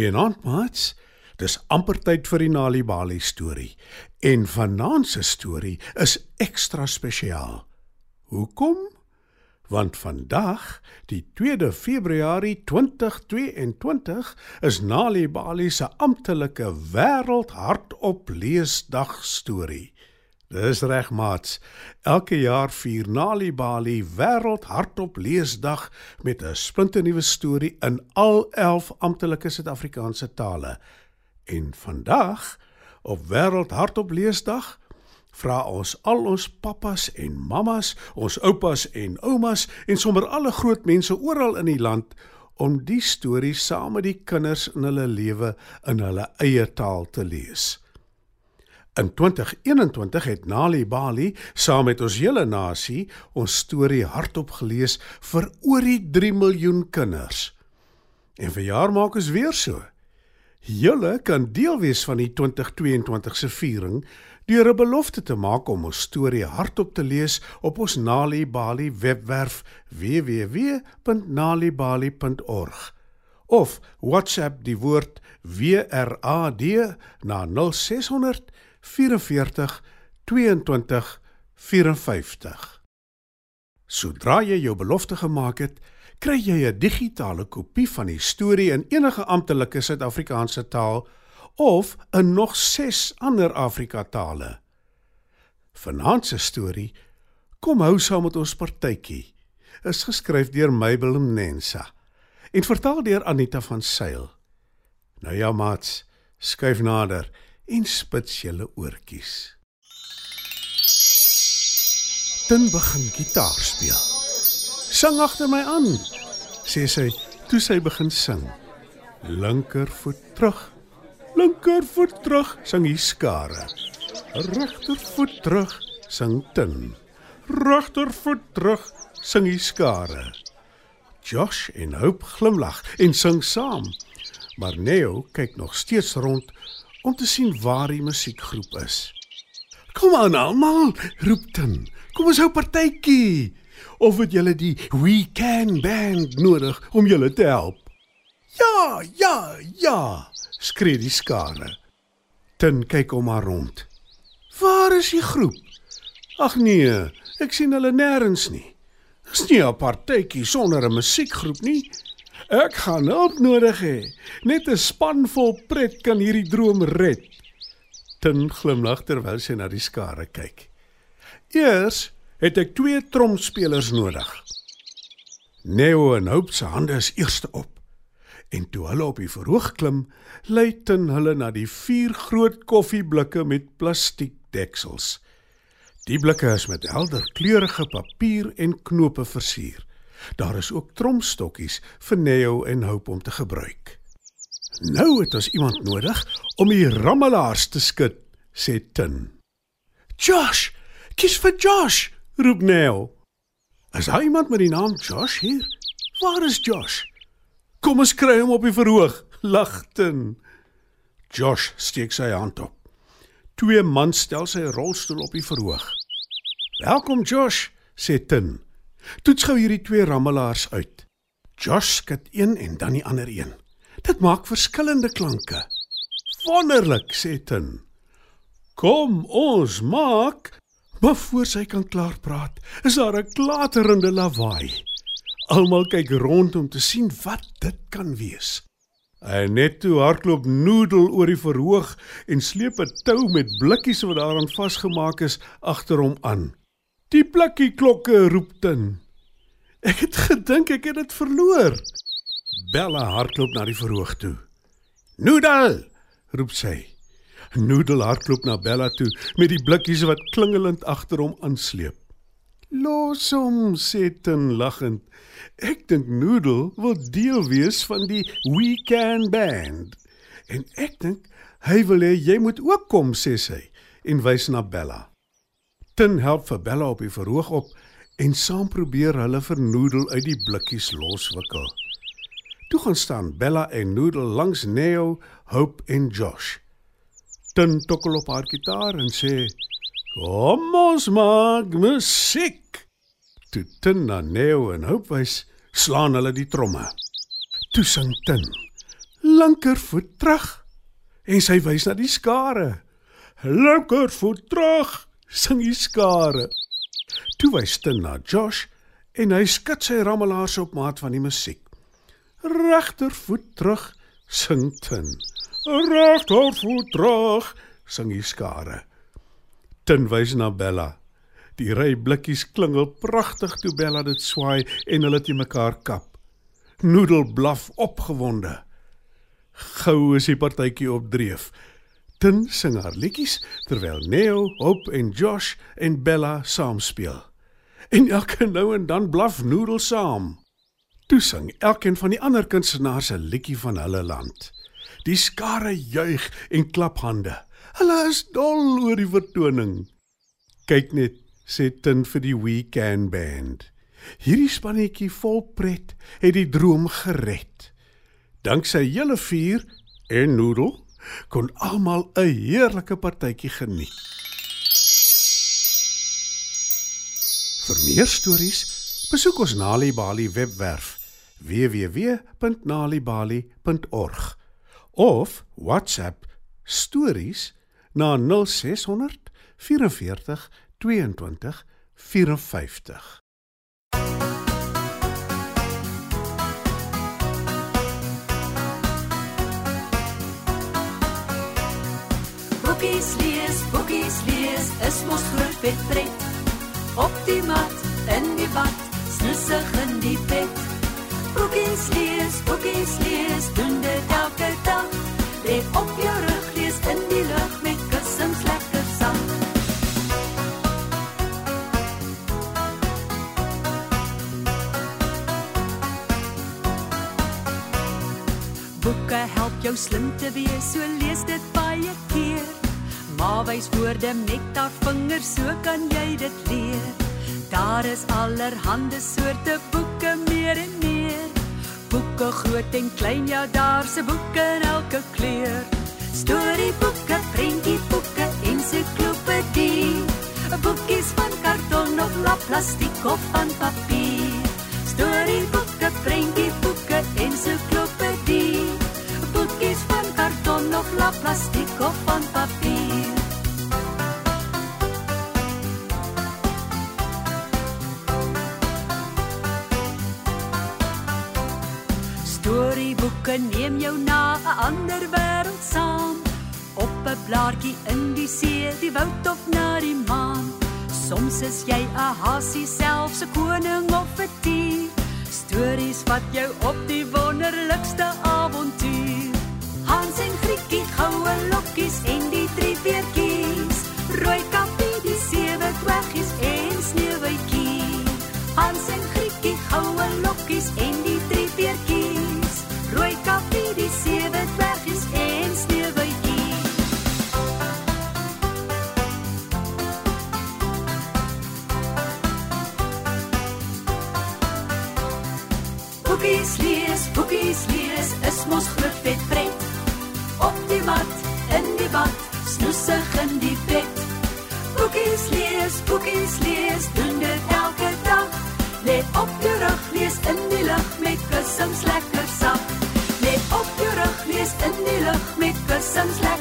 Goeienaand, maats. Dis amper tyd vir die Nali Bali storie. En vanaand se storie is ekstra spesiaal. Hoekom? Want vandag, die 2de Februarie 2022, is Nali Bali se amptelike wêreldhartop leesdag storie. Dis reg, maats. Elke jaar vier Nali Bali wêreldhartop leesdag met 'n splinternuwe storie in al 11 amptelike Suid-Afrikaanse tale. En vandag, op wêreldhartop leesdag, vra ons al ons pappas en mammas, ons oupas en oumas en sommer alle groot mense oral in die land om die storie saam met die kinders in hulle lewe in hulle eie taal te lees. In 2021 het Nali Bali saam met ons hele nasie ons storie hardop gelees vir oor die 3 miljoen kinders. En vir jaar maak ons weer so. Julle kan deel wees van die 2022 se viering deur 'n belofte te maak om ons storie hardop te lees op ons Nali Bali webwerf www.nalibali.org of WhatsApp die woord WRAD na 0600 44 22 54. Sodra jy jou belofte gemaak het, kry jy 'n digitale kopie van die storie in enige amptelike Suid-Afrikaanse taal of in nog 6 ander Afrika tale. Vanaand se storie Kom hou saam met ons partytjie is geskryf deur Mabel Mnensa en vertaal deur Anita van Sail. Nou ja, maats, skuif nader en spits julle oortjies. Dan begin gitaar speel. Sing agter my aan, sê sy toe sy begin sing. Linkervoet terug. Linkervoet terug, sing die skare. Regtervoet terug, sing tin. Regtervoet terug, sing die skare. Josh en Hope glimlag en sing saam. Maar Neo kyk nog steeds rond om te sien waar die musiekgroep is. Kom aan almal, roep Tin. Kom ons hou partytjie. Of het julle die We Can band nodig om julle te help? Ja, ja, ja, skree die skare. Tin kyk om haar rond. Waar is die groep? Ag nee, ek sien hulle nêrens nie. Dis nie 'n partytjie sonder 'n musiekgroep nie. Ek gaan hulp nodig hê. Net 'n span vol pret kan hierdie droom red. Tin glimlag terwyl sy na die skare kyk. Eers het ek twee tromspelers nodig. Neo en Hope se hande is eerste op. En toe hulle op die verhoog klim, lei Tin hulle na die vier groot koffieblikke met plastiek deksels. Die blikke is met helder kleurige papier en knope versier. Daar is ook tromstokkies vir Neo en Hope om te gebruik. Nou het ons iemand nodig om die rammelaars te skud, sê Tin. Josh, kies vir Josh, roep Neo. Is daar iemand met die naam Josh hier? Waar is Josh? Kom ons kry hom op die verhoog, lag Tin. Josh steek sy hand op. Twee mans stel sy rolstoel op die verhoog. "Welkom Josh," sê Tin. Toets gou hierdie twee rammelaars uit. Josh skud een en dan die ander een. Dit maak verskillende klanke. Wonderlik, sê Tin. Kom ons maak, maar voor sy kan klaar praat, is daar 'n klaterende lawaai. Almal kyk rond om te sien wat dit kan wees. En net toe hardloop Noodle oor die verhoog en sleep 'n tou met blikkies wat daaraan vasgemaak is agter hom aan. Die blikkie klokke roep tin. Ek het gedink ek het dit verloor. Bella hardloop na die verhoog toe. Noodle, roep sy. Noodle hardloop na Bella toe met die blikkies wat klingelend agter hom aansleep. Los hom, sê Tin lagend. Ek dink Noodle wil deel wees van die We Can Band. En ek dink hy wil hê jy moet ook kom, sê sy en wys na Bella. Tin help vir Bella op die verhoog op en saam probeer hulle vir Noodle uit die blikkies loswikkel. Toe gaan staan Bella en Noodle langs Neo, Hope en Josh. Tin tokkel op haar gitaar en sê: "Kom ons maak musiek." Toe Tin na Neo en Hope wys, slaan hulle die tromme. Toe sing Tin: linkervoet terug. En sy wys na die skare. Linkervoet terug, sing die skare. Toe wys Tin na Josh en hy skud sy rammelaars op maat van die musiek. Regtervoet terug, sing Tin. Regtervoet terug, sing die skare. Tin wys na Bella. Die ry blikkies klingel pragtig toe Bella dit swaai en hulle te mekaar kap. Noodle blaf opgewonde. Gou is die partytjie op dreef. Tin sing haar liedjies terwyl Neo, Hope en Josh en Bella saam speel. En elke nou en dan blaf Noodle saam. Toe sing elkeen van die ander kunstenaars 'n liedjie van hulle land. Die skare juig en klap hande. Hulle is dol oor die vertoning. Kyk net sê Tin vir die Weekend Band. Hierdie spannetjie vol pret het die droom gered. Danksy julle vier en Noodle kon almal 'n heerlike partytjie geniet. Vir meer stories, besoek ons Nali Bali webwerf www.nalibali.org of WhatsApp stories na 0600 44 22 54. Boekies lees, boekies lees, is mos groot vet pret. Op die mat, in die bad, snussig in die bed. Boekies lees, boekies lees, doen dit elke dag. Lê op jou rug, lees in die lug met kussings lekker saam. Boeke help jou slim te wees, so lees dit baie wys woorde met daar vingers, so kan jy dit leer. Daar is allerhande soorte boeke meer en meer. Boeke groot en klein, ja, daar's 'n boek in elke kleur. Storieboeke, prentjieboeke, ensiklopedie. Boekies van karton of lap plastiek of van papier. Storieboeke, prentjieboeke, ensiklopedie. Boekies van karton of lap plastiek of van papier. Storieboeke neem jou na 'n ander wêreld saam. Op 'n blaartjie in die see, die woud of na die maan. Soms is jy 'n hasie selfs 'n koning of 'n dier. Stories wat jou op die wonderlikste avontuur. Hans en Grietjie, goue lokkies en die drie veertjies. Die sewe kwaggies en sneeuwwitjie. Boekies lees, boekies lees, is mos groot vet pret. Op die mat, in die bad, snoesig in die bed. Boekies lees, boekies lees, doen dit elke dag. Lê op jou rug, lees in die lug met kussings lekker sag. Lê